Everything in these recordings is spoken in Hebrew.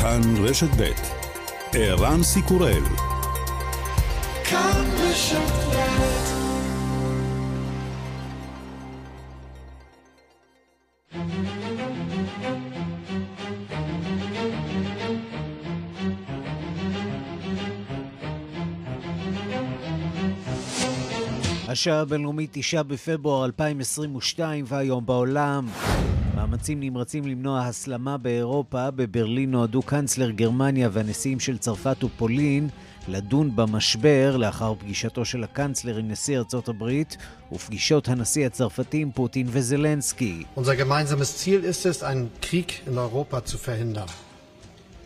כאן רשת ב' ערן סיקורל. השעה הבינלאומית 9 בפברואר 2022 והיום בעולם מאמצים נמרצים למנוע הסלמה באירופה. בברלין נועדו קנצלר גרמניה והנשיאים של צרפת ופולין לדון במשבר לאחר פגישתו של הקנצלר עם נשיא ארצות הברית ופגישות הנשיא הצרפתי עם פוטין וזלנסקי. Unser gemeinsames Ziel ist es, einen Krieg in Europa zu verhindern.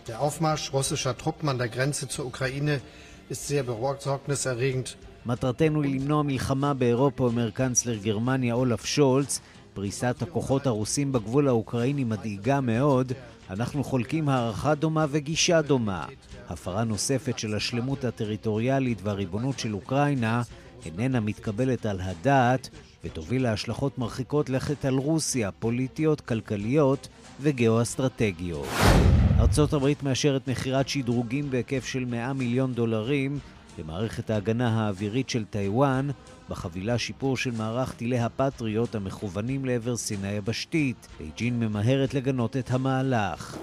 Der Aufmarsch russischer Truppen an der Grenze zur Ukraine ist sehr besorgniserregend. מטרתנו היא למנוע מלחמה באירופה, אומר קנצלר גרמניה אולף שולץ. פריסת הכוחות הרוסים בגבול האוקראיני מדאיגה מאוד, אנחנו חולקים הערכה דומה וגישה דומה. הפרה נוספת של השלמות הטריטוריאלית והריבונות של אוקראינה איננה מתקבלת על הדעת ותוביל להשלכות מרחיקות לכת על רוסיה, פוליטיות, כלכליות וגאו-אסטרטגיות. ארצות הברית מאשרת מכירת שדרוגים בהיקף של 100 מיליון דולרים למערכת ההגנה האווירית של טיוואן, בחבילה שיפור של מערך טילי הפטריוט המכוונים לעבר סיני היבשתית. בייג'ין ממהרת לגנות את המהלך.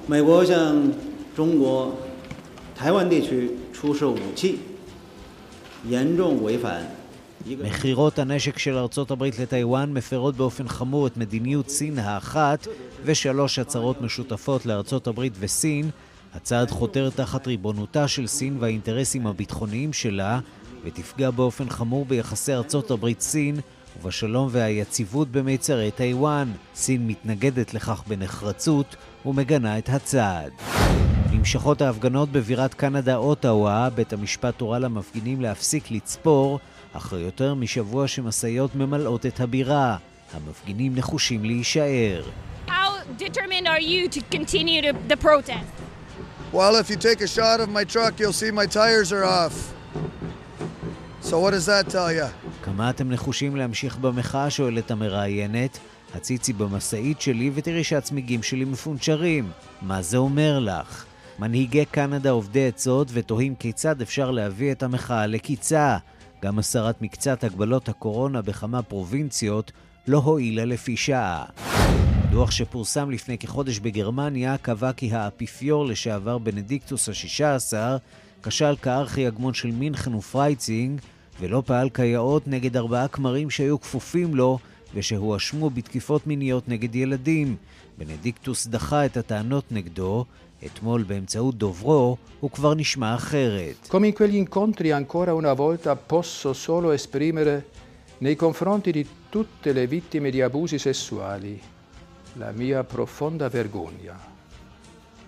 מכירות הנשק של ארצות הברית לטיוואן מפרות באופן חמור את מדיניות סין האחת ושלוש הצהרות משותפות לארצות הברית וסין הצעד חותר תחת ריבונותה של סין והאינטרסים הביטחוניים שלה ותפגע באופן חמור ביחסי ארצות הברית-סין ובשלום והיציבות במיצרי טיוואן. סין מתנגדת לכך בנחרצות ומגנה את הצעד. נמשכות ההפגנות בבירת קנדה אוטאווה, בית המשפט הורה למפגינים להפסיק לצפור אחרי יותר משבוע שמשאיות ממלאות את הבירה. המפגינים נחושים להישאר. How determined are you to continue the protest? Well, if you take a shot of my truck, you'll see my tires are off. So what does that tell you? כמה אתם נחושים להמשיך במחאה? שואלת המראיינת. הציצי במשאית שלי ותראי שהצמיגים שלי מפונצ'רים. מה זה אומר לך? מנהיגי קנדה עובדי עצות ותוהים כיצד אפשר להביא את המחאה לקיצה. גם הסרת מקצת הגבלות הקורונה בכמה פרובינציות לא הועילה לפי שעה. דוח שפורסם לפני כחודש בגרמניה קבע כי האפיפיור לשעבר בנדיקטוס השישה עשר כשל כארכי הגמון של מינכן ופרייצינג ולא פעל כיאות נגד ארבעה כמרים שהיו כפופים לו ושהואשמו בתקיפות מיניות נגד ילדים. בנדיקטוס דחה את הטענות נגדו, אתמול באמצעות דוברו הוא כבר נשמע אחרת. Come in quegli incontri ancora una volta posso solo esprimere nei confronti di tutte le vittime di abusi sessuali la mia profonda vergogna,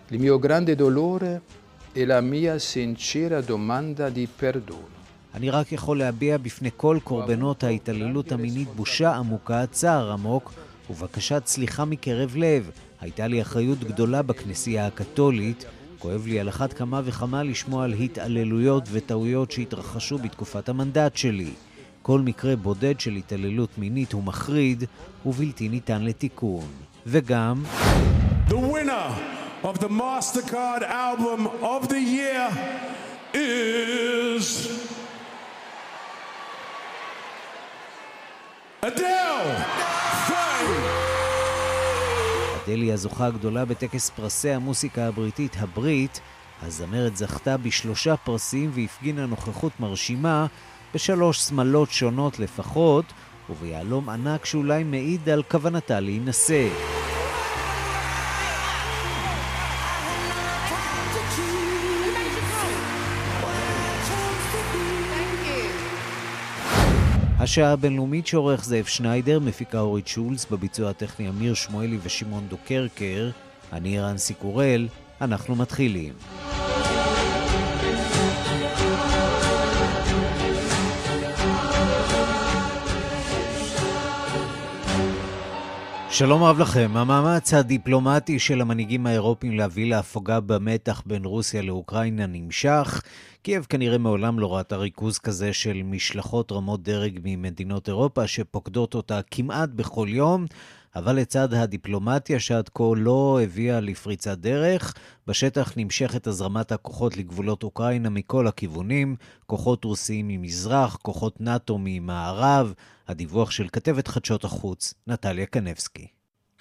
il mio grande dolore e la mia sincera domanda di perdono. אני רק יכול להביע בפני כל קורבנות ההתעללות המינית בושה עמוקה, צער עמוק ובקשת סליחה מקרב לב. הייתה לי אחריות גדולה בכנסייה הקתולית. כואב לי על אחת כמה וכמה לשמוע על התעללויות וטעויות שהתרחשו בתקופת המנדט שלי. כל מקרה בודד של התעללות מינית הוא מחריד ובלתי ניתן לתיקון. וגם... The winner of the MasterCard album of the year is... אדל! אדל היא הזוכה הגדולה בטקס פרסי המוסיקה הבריטית הברית. הזמרת זכתה בשלושה פרסים והפגינה נוכחות מרשימה בשלוש שמלות שונות לפחות, וביהלום ענק שאולי מעיד על כוונתה להינשא. השעה הבינלאומית שעורך זאב שניידר, מפיקה אורית שולץ, בביצוע הטכני אמיר שמואלי ושמעון דוקרקר. אני רנסי קורל, אנחנו מתחילים. שלום רב לכם. המאמץ הדיפלומטי של המנהיגים האירופים להביא להפוגה במתח בין רוסיה לאוקראינה נמשך. קייב כנראה מעולם לא ראתה ריכוז כזה של משלחות רמות דרג ממדינות אירופה שפוקדות אותה כמעט בכל יום. אבל לצד הדיפלומטיה שעד כה לא הביאה לפריצת דרך, בשטח נמשכת הזרמת הכוחות לגבולות אוקראינה מכל הכיוונים, כוחות רוסיים ממזרח, כוחות נאט"ו ממערב. הדיווח של כתבת חדשות החוץ, נטליה קנבסקי.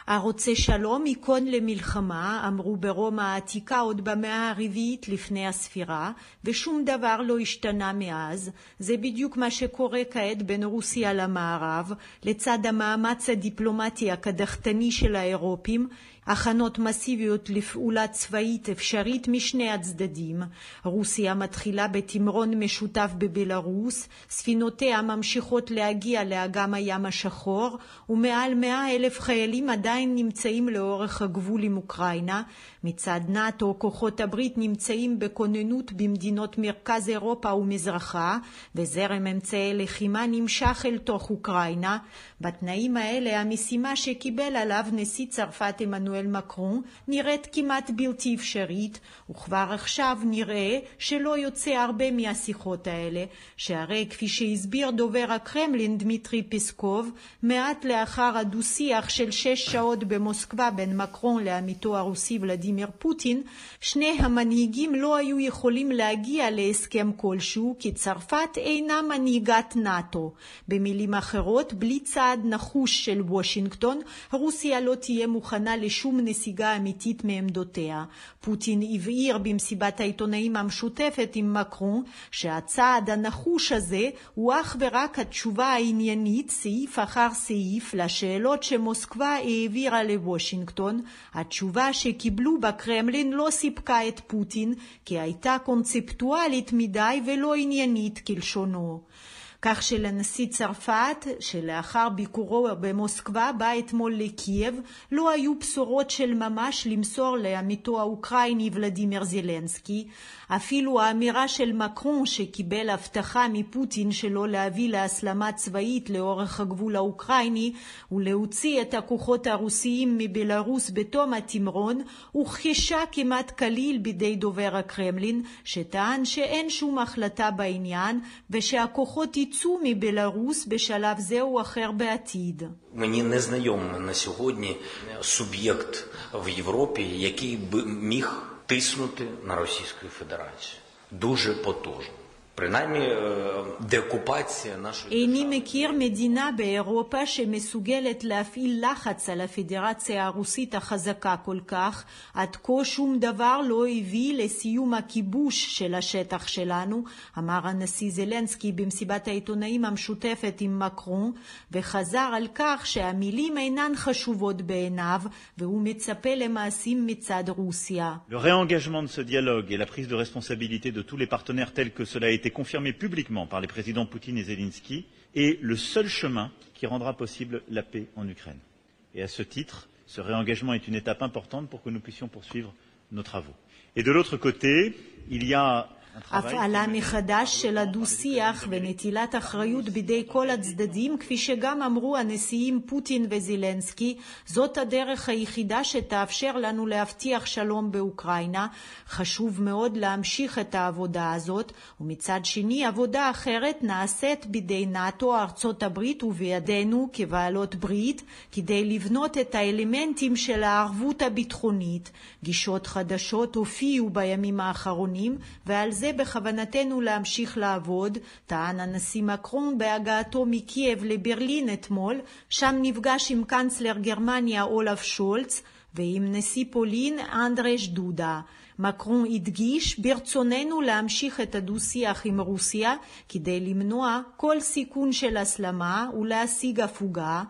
הרוצה שלום ייכון למלחמה, אמרו ברומא העתיקה עוד במאה הרביעית לפני הספירה, ושום דבר לא השתנה מאז. זה בדיוק מה שקורה כעת בין רוסיה למערב, לצד המאמץ הדיפלומטי הקדחתני של האירופים, הכנות מסיביות לפעולה צבאית אפשרית משני הצדדים. רוסיה מתחילה בתמרון משותף בבלארוס, ספינותיה ממשיכות להגיע לאגם הים השחור, ומעל מאה אלף חיילים עדיין נמצאים לאורך הגבול עם אוקראינה. מצד נאט"ו כוחות הברית נמצאים בכוננות במדינות מרכז אירופה ומזרחה, וזרם אמצעי לחימה נמשך אל תוך אוקראינה. בתנאים האלה המשימה שקיבל עליו נשיא צרפת עמנואל מקרון נראית כמעט בלתי אפשרית, וכבר עכשיו נראה שלא יוצא הרבה מהשיחות האלה, שהרי כפי שהסביר דובר הקרמלין דמיטרי פסקוב, מעט לאחר הדו-שיח של שש שעות במוסקבה בין מקרון לעמיתו הרוסי ולדימיר פוטין, שני המנהיגים לא היו יכולים להגיע להסכם כלשהו, כי צרפת אינה מנהיגת נאט"ו. במילים אחרות, בלי צעד נחוש של וושינגטון, רוסיה לא תהיה מוכנה לשום נסיגה אמיתית מעמדותיה. פוטין הבהיר במסיבת העיתונאים המשותפת עם מקרון שהצעד הנחוש הזה הוא אך ורק התשובה העניינית סעיף אחר סעיף לשאלות שמוסקבה העבירה לוושינגטון. התשובה שקיבלו בקרמלין לא סיפקה את פוטין כי הייתה קונספטואלית מדי ולא עניינית כלשונו. כך שלנשיא צרפת, שלאחר ביקורו במוסקבה בא אתמול לקייב, לא היו בשורות של ממש למסור לעמיתו האוקראיני ולדימיר זלנסקי. אפילו האמירה של מקרון שקיבל הבטחה מפוטין שלא להביא להסלמה צבאית לאורך הגבול האוקראיני ולהוציא את הכוחות הרוסיים מבלארוס בתום התמרון, הוכחשה כמעט כליל בידי דובר הקרמלין, שטען שאין שום החלטה בעניין ושהכוחות יצאו מבלארוס בשלב זה או אחר בעתיד. Мені не знайомий на сьогодні суб'єкт в Європі, який би міг тиснути на Російську Федерацію дуже потужно. איני מכיר מדינה באירופה שמסוגלת להפעיל לחץ על הפדרציה הרוסית החזקה כל כך. עד כה שום דבר לא הביא לסיום הכיבוש של השטח שלנו, אמר הנשיא זלנסקי במסיבת העיתונאים המשותפת עם מקרון, וחזר על כך שהמילים אינן חשובות בעיניו, והוא מצפה למעשים מצד רוסיה. Le réengagement de ce dialogue et la prise de responsabilité de tous les partenaires tels que cela été confirmé publiquement par les présidents Poutine et Zelensky, est le seul chemin qui rendra possible la paix en Ukraine. Et à ce titre, ce réengagement est une étape importante pour que nous puissions poursuivre nos travaux. Et de l'autre côté, il y a הפעלה מחדש של הדו-שיח ונטילת אחריות בידי כל הצדדים, כפי שגם אמרו הנשיאים פוטין וזילנסקי, זאת הדרך היחידה שתאפשר לנו להבטיח שלום באוקראינה. חשוב מאוד להמשיך את העבודה הזאת, ומצד שני עבודה אחרת נעשית בידי נאט"ו, ארצות הברית ובידינו כבעלות ברית, כדי לבנות את האלמנטים של הערבות הביטחונית. גישות חדשות הופיעו בימים האחרונים, ועל זה זה בכוונתנו להמשיך לעבוד, טען הנשיא מקרון בהגעתו מקייב לברלין אתמול, שם נפגש עם קנצלר גרמניה אולף שולץ ועם נשיא פולין אנדרש דודה. מקרון הדגיש ברצוננו להמשיך את הדו-שיח עם רוסיה כדי למנוע כל סיכון של הסלמה ולהשיג הפוגה.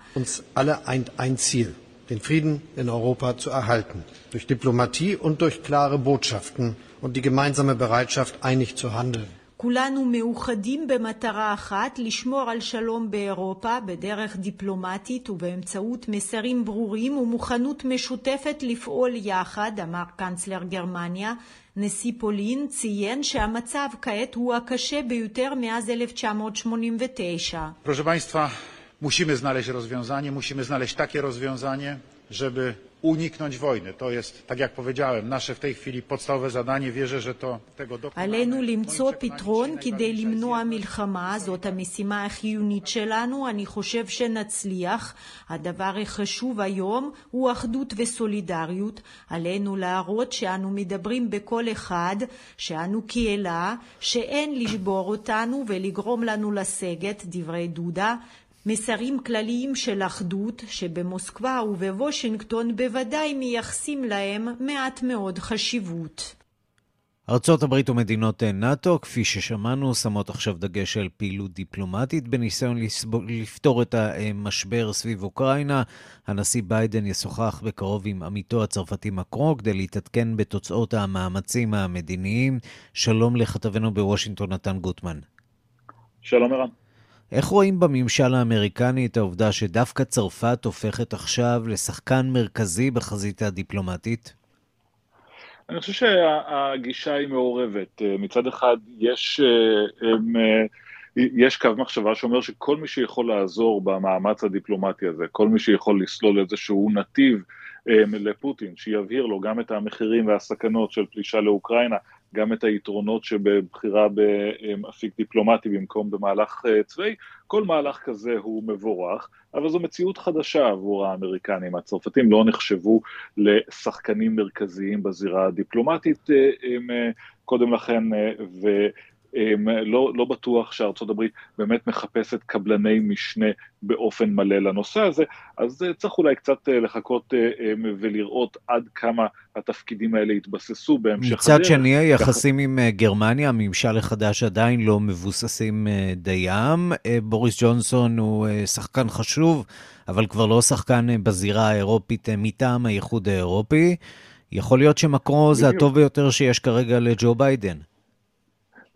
den Frieden in Europa zu erhalten, durch Diplomatie und durch klare Botschaften und die gemeinsame Bereitschaft, einig zu handeln. כולנו מאוחדים במטרה אחת, לשמור על שלום באירופה בדרך דיפלומטית ובאמצעות מסרים ברורים ומוכנות משותפת לפעול יחד, אמר קנצלר גרמניה. נשיא פולין ציין שהמצב כעת הוא הקשה ביותר מאז 1989. Proszę Państwa, musimy znaleźć rozwiązanie, musimy znaleźć takie rozwiązanie, żeby uniknąć wojny. To jest, tak jak powiedziałem, nasze w tej chwili podstawowe zadanie. Wierzę, że to tego dokonamy. עלינו למצוא פתרון כדי למנוע מלחמה, זאת המשימה החיונית שלנו. אני חושב שנצליח. הדבר החשוב היום הוא אחדות וסולידריות. עלינו להראות שאנו מדברים בקול אחד, שאנו קהילה, שאין לשבור אותנו ולגרום לנו לסגת, דברי דודה. מסרים כלליים של אחדות שבמוסקבה ובוושינגטון בוודאי מייחסים להם מעט מאוד חשיבות. ארצות הברית ומדינות נאט"ו, כפי ששמענו, שמות עכשיו דגש על פעילות דיפלומטית בניסיון לפתור את המשבר סביב אוקראינה. הנשיא ביידן ישוחח בקרוב עם עמיתו הצרפתי מקרו כדי להתעדכן בתוצאות המאמצים המדיניים. שלום לכתבנו בוושינגטון, נתן גוטמן. שלום ערן. איך רואים בממשל האמריקני את העובדה שדווקא צרפת הופכת עכשיו לשחקן מרכזי בחזית הדיפלומטית? אני חושב שהגישה היא מעורבת. מצד אחד יש, יש קו מחשבה שאומר שכל מי שיכול לעזור במאמץ הדיפלומטי הזה, כל מי שיכול לסלול איזשהו נתיב לפוטין, שיבהיר לו גם את המחירים והסכנות של פלישה לאוקראינה, גם את היתרונות שבבחירה באפיק דיפלומטי במקום במהלך צבאי, כל מהלך כזה הוא מבורך, אבל זו מציאות חדשה עבור האמריקנים. הצרפתים לא נחשבו לשחקנים מרכזיים בזירה הדיפלומטית קודם לכן, ו... לא, לא בטוח שארצות הברית באמת מחפשת קבלני משנה באופן מלא לנושא הזה, אז צריך אולי קצת לחכות ולראות עד כמה התפקידים האלה יתבססו בהמשך הדרך. מצד שני, היחסים עם גרמניה, הממשל החדש עדיין לא מבוססים דיים. בוריס ג'ונסון הוא שחקן חשוב, אבל כבר לא שחקן בזירה האירופית מטעם האיחוד האירופי. יכול להיות שמקרו זה הטוב ביותר שיש כרגע לג'ו ביידן.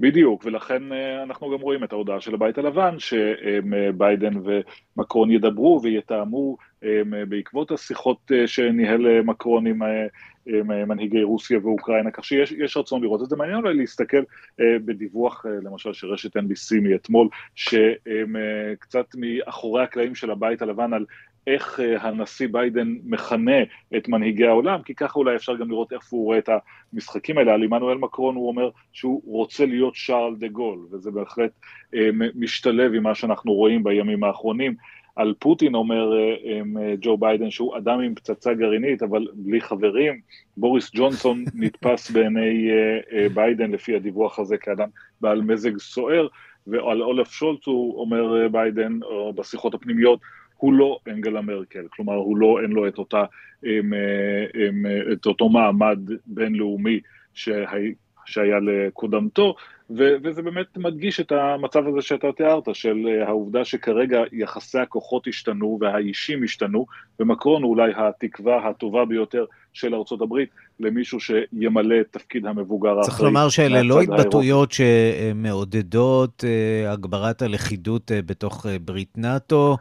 בדיוק, ולכן אנחנו גם רואים את ההודעה של הבית הלבן, שביידן ומקרון ידברו ויתאמו בעקבות השיחות שניהל מקרון עם מנהיגי רוסיה ואוקראינה, כך שיש רצון לראות את זה. מעניין אולי להסתכל בדיווח, למשל, של רשת NBC מאתמול, שקצת מאחורי הקלעים של הבית הלבן על איך הנשיא ביידן מכנה את מנהיגי העולם, כי ככה אולי אפשר גם לראות איך הוא רואה את המשחקים האלה. על עמנואל מקרון הוא אומר שהוא רוצה להיות שרל דה גול, וזה בהחלט משתלב עם מה שאנחנו רואים בימים האחרונים. על פוטין אומר ג'ו ביידן שהוא אדם עם פצצה גרעינית, אבל בלי חברים. בוריס ג'ונסון נתפס בעיני ביידן לפי הדיווח הזה כאדם בעל מזג סוער, ועל אולף שולץ הוא אומר ביידן, או בשיחות הפנימיות, הוא לא אנגלה מרקל, כלומר הוא לא, אין לו את, אותה, את אותו מעמד בינלאומי שהיה, שהיה לקודמתו, ו, וזה באמת מדגיש את המצב הזה שאתה תיארת, של העובדה שכרגע יחסי הכוחות השתנו והאישים השתנו, ומקרון הוא אולי התקווה הטובה ביותר של ארצות הברית למישהו שימלא את תפקיד המבוגר האחראי. צריך לומר שאלה לא התבטאויות שמעודדות הגברת הלכידות בתוך ברית נאט"ו.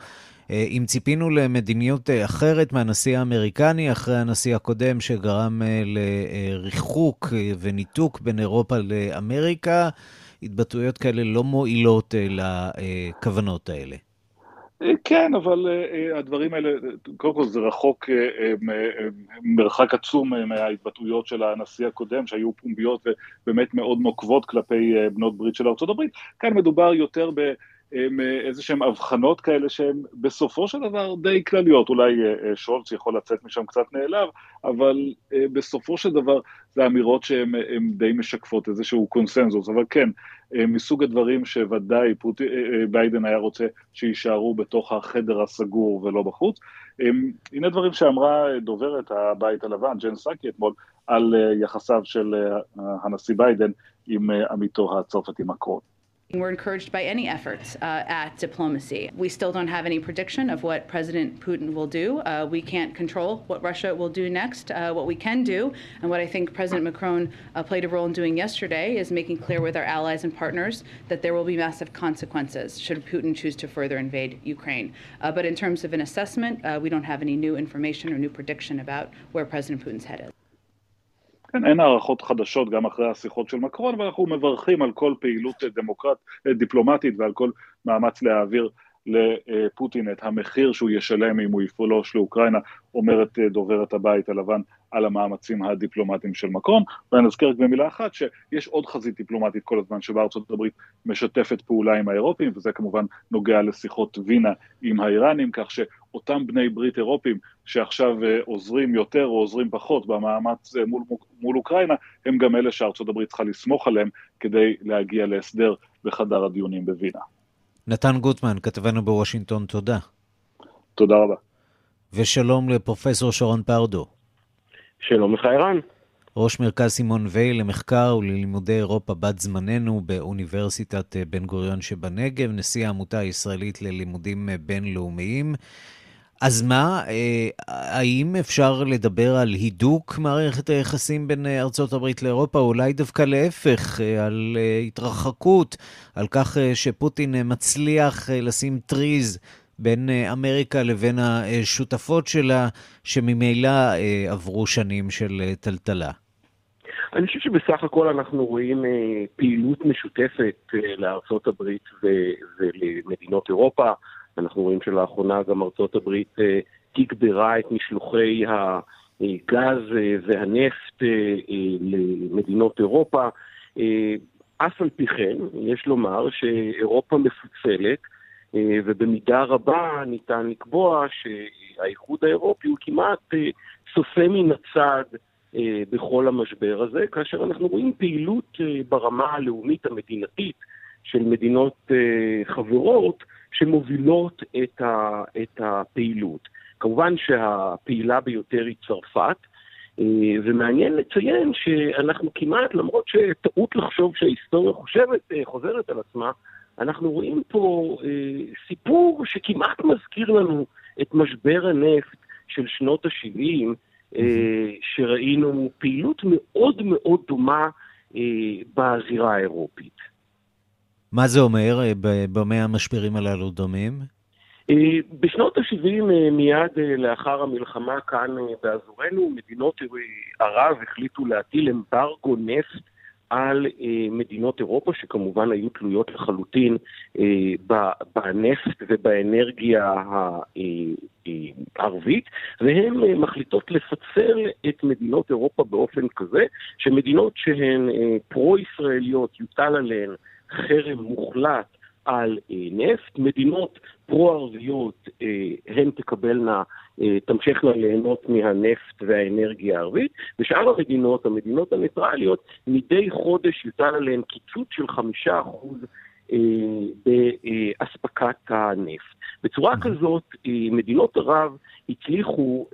אם ציפינו למדיניות אחרת מהנשיא האמריקני אחרי הנשיא הקודם שגרם לריחוק וניתוק בין אירופה לאמריקה, התבטאויות כאלה לא מועילות לכוונות האלה. כן, אבל הדברים האלה, קודם כל זה רחוק מרחק עצום מההתבטאויות של הנשיא הקודם, שהיו פומביות ובאמת מאוד נוקבות כלפי בנות ברית של הברית. כאן מדובר יותר ב... איזה שהן הבחנות כאלה שהן בסופו של דבר די כלליות, אולי שולץ יכול לצאת משם קצת נעלב, אבל בסופו של דבר זה אמירות שהן די משקפות איזשהו קונסנזוס, אבל כן, מסוג הדברים שוודאי פוט... ביידן היה רוצה שיישארו בתוך החדר הסגור ולא בחוץ. הנה דברים שאמרה דוברת הבית הלבן, ג'ן סאקי אתמול, על יחסיו של הנשיא ביידן עם עמיתו הצרפתי מקרון. We're encouraged by any efforts uh, at diplomacy. We still don't have any prediction of what President Putin will do. Uh, we can't control what Russia will do next. Uh, what we can do, and what I think President Macron played a role in doing yesterday, is making clear with our allies and partners that there will be massive consequences should Putin choose to further invade Ukraine. but in terms of an assessment, we don't have any new information or new prediction about where President Putin's headed. כן, אין הערכות חדשות גם אחרי השיחות של מקרון, ואנחנו מברכים על כל פעילות דמוקרט, דיפלומטית ועל כל מאמץ להעביר לפוטין את המחיר שהוא ישלם אם הוא יפולוש לאוקראינה, אומרת דוברת הבית הלבן על המאמצים הדיפלומטיים של מקרון. ואני אזכר רק במילה אחת שיש עוד חזית דיפלומטית כל הזמן שבה ארצות הברית משתפת פעולה עם האירופים, וזה כמובן נוגע לשיחות וינה עם האיראנים, כך שאותם בני ברית אירופים שעכשיו עוזרים יותר או עוזרים פחות במאמץ מול, מול אוקראינה, הם גם אלה שארצות הברית צריכה לסמוך עליהם כדי להגיע להסדר בחדר הדיונים בווינה. נתן גוטמן, כתבנו בוושינגטון, תודה. תודה רבה. ושלום לפרופסור שרון פרדו. שלום לך ערן. ראש מרכז סימון וייל למחקר וללימודי אירופה בת זמננו באוניברסיטת בן גוריון שבנגב, נשיא העמותה הישראלית ללימודים בינלאומיים. אז מה, אה, האם אפשר לדבר על הידוק מערכת היחסים בין ארצות הברית לאירופה, או אולי דווקא להפך, אה, על אה, התרחקות, על כך שפוטין מצליח לשים טריז בין אמריקה לבין השותפות שלה, שממילא עברו שנים של טלטלה? אני חושב שבסך הכל אנחנו רואים פעילות משותפת לארצות הברית ולמדינות אירופה. אנחנו רואים שלאחרונה גם ארצות הברית אה, תגברה את משלוחי הגז אה, והנפט אה, למדינות אירופה. אף על פי כן, יש לומר שאירופה מפוצלת, ובמידה רבה ניתן לקבוע שהאיחוד האירופי הוא כמעט צופה מן הצד בכל המשבר הזה, כאשר אנחנו רואים פעילות ברמה הלאומית המדינתית של מדינות חברות, שמובילות את, ה, את הפעילות. כמובן שהפעילה ביותר היא צרפת, אה, ומעניין לציין שאנחנו כמעט, למרות שטעות לחשוב שההיסטוריה חושבת, אה, חוזרת על עצמה, אנחנו רואים פה אה, סיפור שכמעט מזכיר לנו את משבר הנפט של שנות ה-70, שראינו פעילות מאוד מאוד דומה בזירה האירופית. מה זה אומר? אה, במה המשברים הללו דומים? אה, בשנות ה-70, אה, מיד לאחר המלחמה כאן באזורנו, מדינות ערב החליטו להטיל אמברגו נפט על מדינות אירופה, שכמובן היו תלויות לחלוטין בנפט ובאנרגיה הערבית, והן מחליטות לפצל את מדינות אירופה באופן כזה, שמדינות שהן פרו-ישראליות יוטל עליהן חרם מוחלט על אה, נפט. מדינות פרו-ערביות אה, הן תקבלנה, אה, תמשכנה ליהנות מהנפט והאנרגיה הערבית, ושאר המדינות, המדינות הניטרליות, מדי חודש יוטל עליהן קיצוץ של חמישה אחוז באספקת הנפט. בצורה כזאת, מדינות ערב הצליחו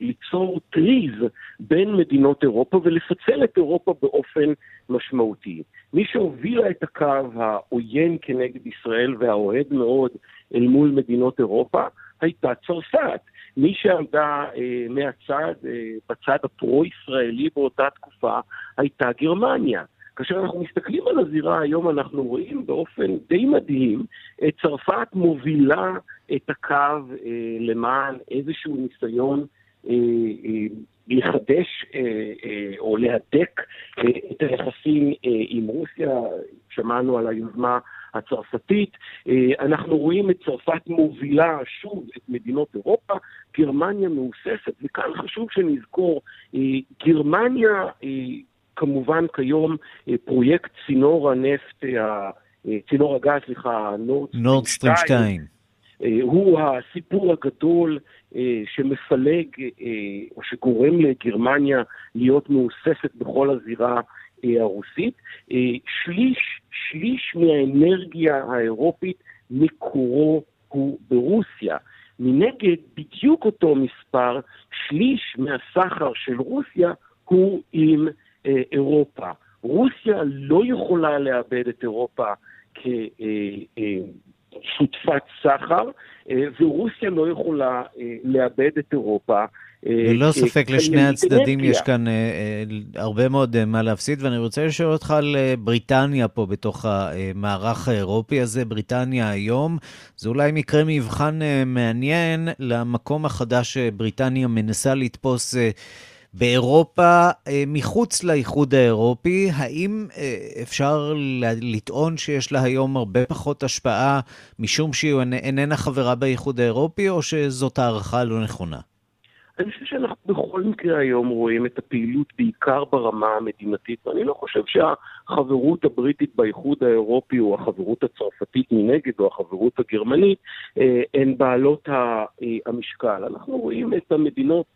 ליצור טריז בין מדינות אירופה ולפצל את אירופה באופן משמעותי. מי שהובילה את הקו העוין כנגד ישראל והאוהד מאוד אל מול מדינות אירופה הייתה צרפת. מי שעמדה אה, מהצד, אה, בצד הפרו-ישראלי באותה תקופה, הייתה גרמניה. כאשר אנחנו מסתכלים על הזירה היום, אנחנו רואים באופן די מדהים את צרפת מובילה את הקו אה, למען איזשהו ניסיון אה, אה, לחדש אה, אה, או להדק אה, את היחסים עם רוסיה, שמענו על היוזמה הצרפתית. אנחנו רואים את צרפת מובילה שוב את מדינות אירופה, גרמניה מאוססת, וכאן חשוב שנזכור, גרמניה כמובן כיום פרויקט צינור הנפט, צינור הגז, סליחה, נורדסטרים 2. הוא הסיפור הגדול אה, שמפלג אה, או שגורם לגרמניה להיות מאוספת בכל הזירה אה, הרוסית. שליש, שליש מהאנרגיה האירופית מקורו הוא ברוסיה. מנגד, בדיוק אותו מספר, שליש מהסחר של רוסיה הוא עם אה, אירופה. רוסיה לא יכולה לאבד את אירופה כ... אה, אה, שותפת סחר, אה, ורוסיה לא יכולה אה, לאבד את אירופה. אה, ללא ספק לשני הצדדים יש כאן הרבה מאוד מה להפסיד, ואני רוצה לשאול אותך על בריטניה פה בתוך המערך האירופי הזה, בריטניה היום. זה אולי מקרה מבחן מעניין למקום החדש שבריטניה מנסה לתפוס באירופה, אה, מחוץ לאיחוד האירופי, האם אה, אפשר לטעון שיש לה היום הרבה פחות השפעה משום שהיא איננה חברה באיחוד האירופי, או שזאת הערכה לא נכונה? אני חושב שאנחנו בכל מקרה היום רואים את הפעילות בעיקר ברמה המדינתית, ואני לא חושב שהחברות הבריטית באיחוד האירופי או החברות הצרפתית מנגד או החברות הגרמנית אה, הן בעלות המשקל. אנחנו רואים את המדינות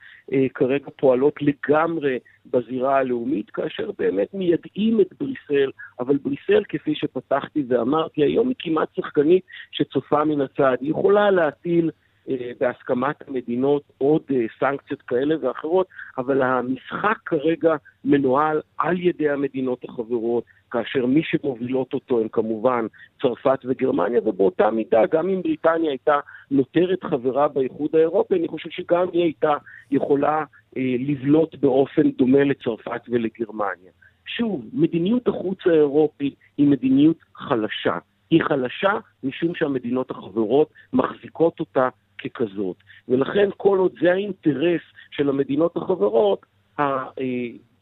כרגע פועלות לגמרי בזירה הלאומית, כאשר באמת מיידעים את בריסל, אבל בריסל, כפי שפתחתי ואמרתי, היום היא כמעט שחקנית שצופה מן הצד. היא יכולה להטיל אה, בהסכמת המדינות עוד אה, סנקציות כאלה ואחרות, אבל המשחק כרגע מנוהל על ידי המדינות החברות, כאשר מי שמובילות אותו הם כמובן צרפת וגרמניה, ובאותה מידה, גם אם בריטניה הייתה נותרת חברה באיחוד האירופי, אני חושב שגם היא הייתה יכולה אה, לבלוט באופן דומה לצרפת ולגרמניה. שוב, מדיניות החוץ האירופי היא מדיניות חלשה. היא חלשה משום שהמדינות החברות מחזיקות אותה ככזאת. ולכן כל עוד זה האינטרס של המדינות החברות,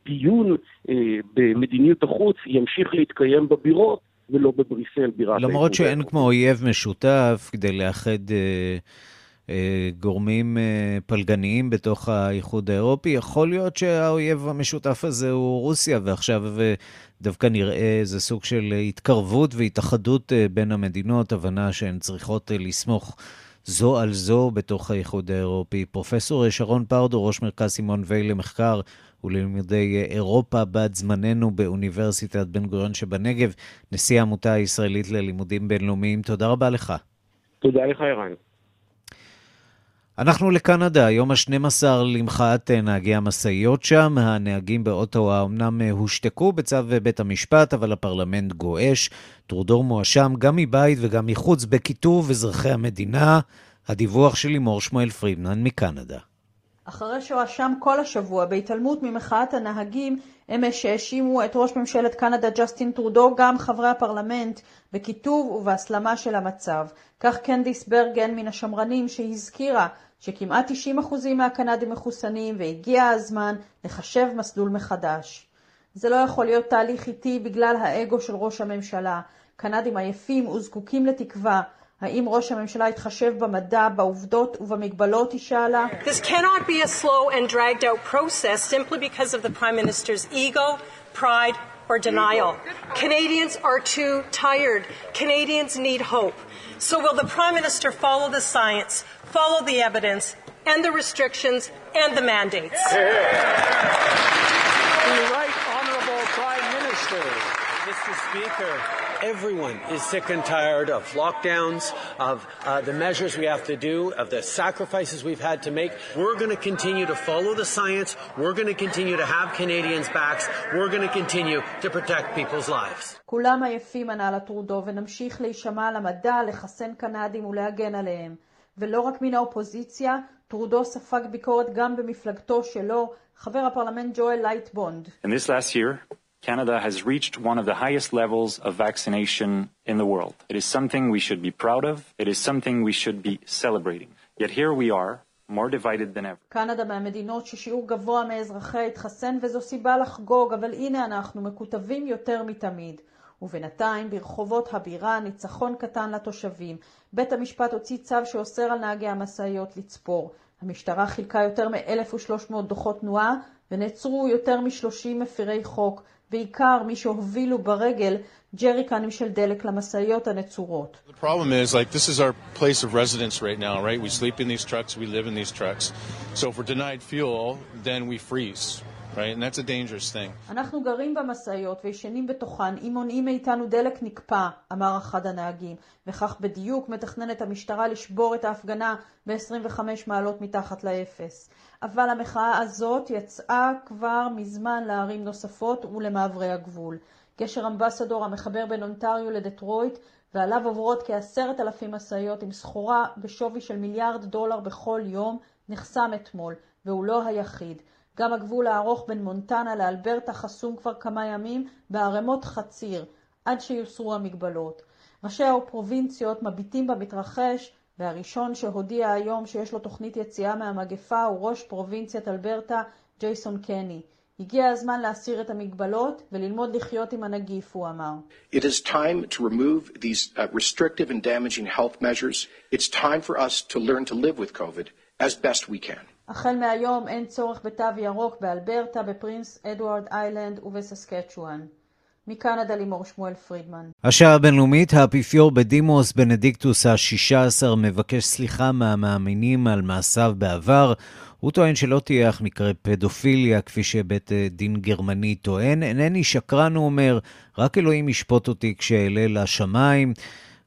הדיון אה, במדיניות החוץ ימשיך להתקיים בבירות ולא בבריסל, בירת למרות שאין כמו אויב משותף כדי לאחד אה, אה, גורמים אה, פלגניים בתוך האיחוד האירופי, יכול להיות שהאויב המשותף הזה הוא רוסיה, ועכשיו אה, דווקא נראה איזה סוג של התקרבות והתאחדות אה, בין המדינות, הבנה שהן צריכות אה, לסמוך. זו על זו בתוך האיחוד האירופי. פרופסור שרון פרדו, ראש מרכז סימון וייל למחקר וללימודי אירופה בת זמננו באוניברסיטת בן גוריון שבנגב, נשיא העמותה הישראלית ללימודים בינלאומיים, תודה רבה לך. תודה לך, ערן. אנחנו לקנדה, יום ה-12 למחאת נהגי המשאיות שם. הנהגים באוטווה אמנם הושתקו בצו בית המשפט, אבל הפרלמנט גועש. טרודור מואשם גם מבית וגם מחוץ בקיטוב אזרחי המדינה. הדיווח של לימור שמואל פרידמן מקנדה. אחרי שהואשם כל השבוע בהתעלמות ממחאת הנהגים, אמש שהאשימו את ראש ממשלת קנדה ג'סטין טרודו, גם חברי הפרלמנט, בקיטוב ובהסלמה של המצב. כך קנדיס ברגן מן השמרנים שהזכירה שכמעט 90% מהקנדים מחוסנים והגיע הזמן לחשב מסלול מחדש. זה לא יכול להיות תהליך איטי בגלל האגו של ראש הממשלה. קנדים עייפים וזקוקים לתקווה. האם ראש הממשלה התחשב במדע, בעובדות ובמגבלות, היא שאלה? This cannot be a slow and dragged out process simply because of the Prime Minister's ego, pride or denial. Canadians are too tired. Canadians need hope. So will the Prime Minister follow the science, follow the evidence and the restrictions and the mandates? The right honourable Prime Minister. Mr. Speaker, everyone is sick and tired of lockdowns, of uh, the measures we have to do, of the sacrifices we've had to make. We're going to continue to follow the science. We're going to continue to have Canadians' backs. We're going to continue to protect people's lives. כולם עייפים, ענה לטרודו, ונמשיך להישמע למדע, לחסן קנדים ולהגן עליהם. ולא רק מן האופוזיציה, טרודו ספג ביקורת גם במפלגתו שלו, חבר הפרלמנט ג'ואל לייטבונד. In this last year, Canada has reached one of the highest levels of vaccination in the world. It is something we should be proud of. It is something we should be celebrating. Yet here we are, more divided than ever. קנדה מהמדינות ששיעור גבוה מאזרחיה התחסן וזו סיבה לחגוג, אבל הנה אנחנו מקוטבים יותר מתמיד. ובינתיים ברחובות הבירה ניצחון קטן לתושבים. בית המשפט הוציא צו שאוסר על נהגי המשאיות לצפור. המשטרה חילקה יותר מ-1,300 דוחות תנועה ונעצרו יותר מ-30 מפירי חוק, בעיקר מי שהובילו ברגל ג'ריקנים של דלק למשאיות הנצורות. The problem is, like, this is our place of residence right now, right? We sleep in these trucks, we live in these trucks. So if we're denied fuel, then we freeze. Right? And that's a dangerous thing. אנחנו גרים במשאיות וישנים בתוכן, אם מונעים מאיתנו דלק נקפא, אמר אחד הנהגים, וכך בדיוק מתכננת המשטרה לשבור את ההפגנה ב-25 מעלות מתחת לאפס. אבל המחאה הזאת יצאה כבר מזמן לערים נוספות ולמעברי הגבול. גשר אמבסדור המחבר בין אונטריו לדטרויט, ועליו עוברות כעשרת אלפים משאיות עם סחורה בשווי של מיליארד דולר בכל יום, נחסם אתמול, והוא לא היחיד. גם הגבול הארוך בין מונטנה לאלברטה חסום כבר כמה ימים בערימות חציר, עד שיוסרו המגבלות. ראשי הפרובינציות מביטים במתרחש, והראשון שהודיע היום שיש לו תוכנית יציאה מהמגפה הוא ראש פרובינציית אלברטה ג'ייסון קני. הגיע הזמן להסיר את המגבלות וללמוד לחיות עם הנגיף, הוא אמר. It is time to remove these uh, restrictive and damaging health measures. It's time for us to learn to live with COVID as best we can. החל מהיום אין צורך בתו ירוק באלברטה, בפרינס אדוארד איילנד ובססקצ'ואן. מקנדה לימור שמואל פרידמן. השעה הבינלאומית, האפיפיור בדימוס בנדיקטוס ה-16 מבקש סליחה מהמאמינים על מעשיו בעבר. הוא טוען שלא טייח מקרי פדופיליה, כפי שבית דין גרמני טוען. אינני שקרן, הוא אומר, רק אלוהים ישפוט אותי כשאעלה לשמיים.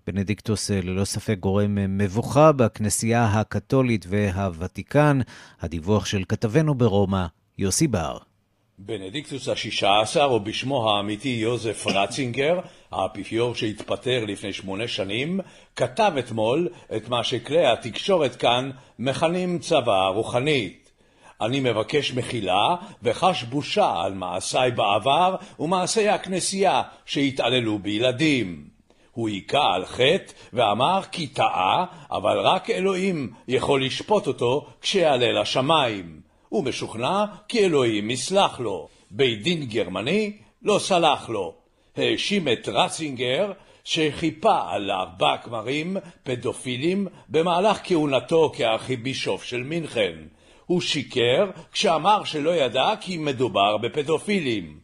בנדיקטוס ללא ספק גורם מבוכה בכנסייה הקתולית והוותיקן. הדיווח של כתבנו ברומא, יוסי בר. בנדיקטוס השישה עשר, או בשמו האמיתי יוזף רצינגר, האפיפיור שהתפטר לפני שמונה שנים, כתב אתמול את מה שכלי התקשורת כאן מכנים צבא רוחנית. אני מבקש מחילה וחש בושה על מעשיי בעבר ומעשי הכנסייה שהתעללו בילדים. הוא היכה על חטא ואמר כי טעה, אבל רק אלוהים יכול לשפוט אותו כשיעלה לשמיים. הוא משוכנע כי אלוהים יסלח לו. בית דין גרמני לא סלח לו. האשים את רצינגר שחיפה על ארבע כמרים פדופילים במהלך כהונתו כארכיבישוף של מינכן. הוא שיקר כשאמר שלא ידע כי מדובר בפדופילים.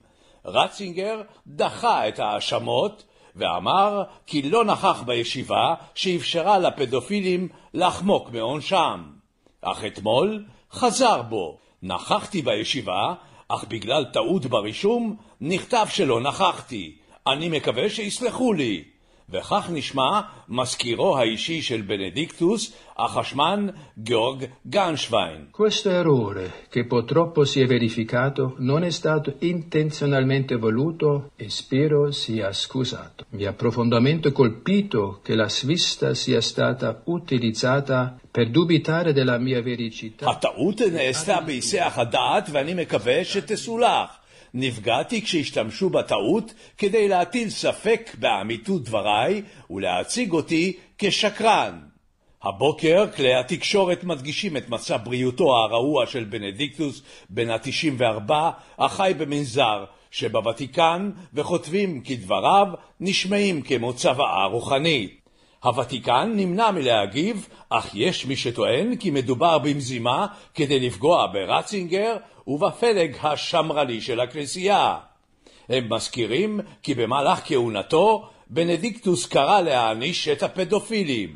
רצינגר דחה את ההאשמות ואמר כי לא נכח בישיבה שאפשרה לפדופילים לחמוק מעונשם. אך אתמול חזר בו. נכחתי בישיבה, אך בגלל טעות ברישום נכתב שלא נכחתי. אני מקווה שיסלחו לי. וכך נשמע מזכירו האישי של בנדיקטוס, החשמן גיאורג גנשווין. Questo errore, che purtroppo si è verificato, non è stato intenzionalmente voluto e spero sia scusato. Mi ha profondamente colpito che la svista sia stata utilizzata per dubitare della mia vericità. הטעות נעשתה בהיסח הדעת ואני מקווה שתסולח. נפגעתי כשהשתמשו בטעות כדי להטיל ספק באמיתות דבריי ולהציג אותי כשקרן. הבוקר כלי התקשורת מדגישים את מצב בריאותו הרעוע של בנדיקטוס בן ה-94 החי במנזר שבוותיקן וכותבים כי דבריו נשמעים כמו צוואה רוחנית. הוותיקן נמנע מלהגיב, אך יש מי שטוען כי מדובר במזימה כדי לפגוע ברצינגר ובפלג השמרני של הכנסייה. הם מזכירים כי במהלך כהונתו בנדיקטוס קרא להעניש את הפדופילים.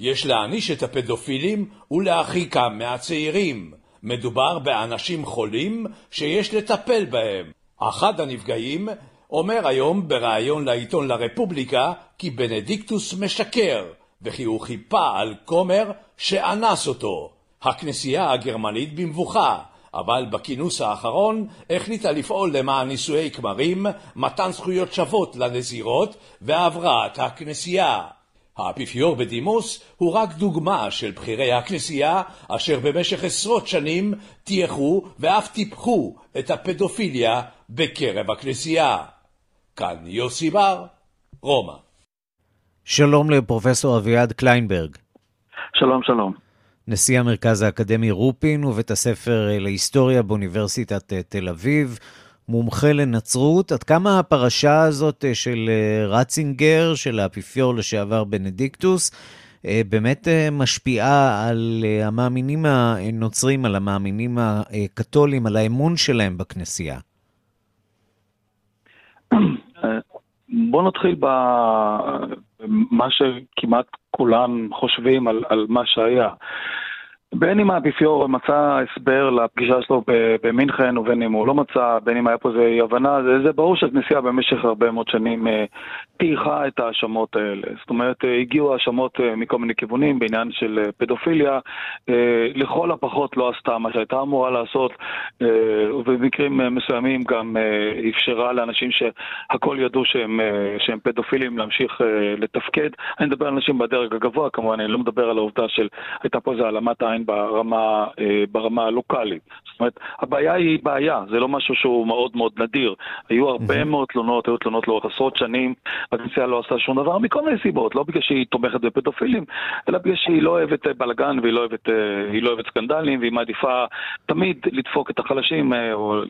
יש להעניש את הפדופילים ולהרחיקם מהצעירים. מדובר באנשים חולים שיש לטפל בהם. אחד הנפגעים אומר היום בריאיון לעיתון לרפובליקה כי בנדיקטוס משקר, וכי הוא חיפה על כומר שאנס אותו. הכנסייה הגרמנית במבוכה, אבל בכינוס האחרון החליטה לפעול למען נישואי כמרים, מתן זכויות שוות לנזירות והבראת הכנסייה. האפיפיור בדימוס הוא רק דוגמה של בכירי הכנסייה אשר במשך עשרות שנים טייחו ואף טיפחו את הפדופיליה בקרב הכנסייה. כאן יוסי בר, רומא. שלום לפרופסור אביעד קליינברג. שלום, שלום. נשיא המרכז האקדמי רופין ובית הספר להיסטוריה באוניברסיטת תל אביב, מומחה לנצרות. עד כמה הפרשה הזאת של רצינגר, של האפיפיור לשעבר בנדיקטוס, באמת משפיעה על המאמינים הנוצרים, על המאמינים הקתולים, על האמון שלהם בכנסייה? בוא נתחיל במה שכמעט כולם חושבים על, על מה שהיה. בין אם האפיפיור מצא הסבר לפגישה שלו במינכן ובין אם הוא לא מצא, בין אם היה פה איזו אי הבנה, זה, זה ברור שהכנסייה במשך הרבה מאוד שנים אה, טייחה את ההאשמות האלה. זאת אומרת, אה, הגיעו האשמות אה, מכל מיני כיוונים בעניין של פדופיליה, לכל הפחות לא עשתה מה שהייתה אמורה לעשות, ובמקרים מסוימים גם אפשרה לאנשים שהכל ידעו שהם, שהם פדופילים להמשיך לתפקד. אני מדבר על אנשים בדרג הגבוה כמובן, אני לא מדבר על העובדה של הייתה פה איזו העלמת עין כן, ברמה, ברמה הלוקאלית. זאת אומרת, הבעיה היא בעיה, זה לא משהו שהוא מאוד מאוד נדיר. היו הרבה מאוד תלונות, היו תלונות לאורך עשרות שנים, הכנסייה לא עשתה שום דבר מכל מיני סיבות, לא בגלל שהיא תומכת בפדופילים, אלא בגלל שהיא לא אוהבת בלאגן והיא לא אוהבת, לא אוהבת סקנדלים, והיא מעדיפה תמיד לדפוק את החלשים, או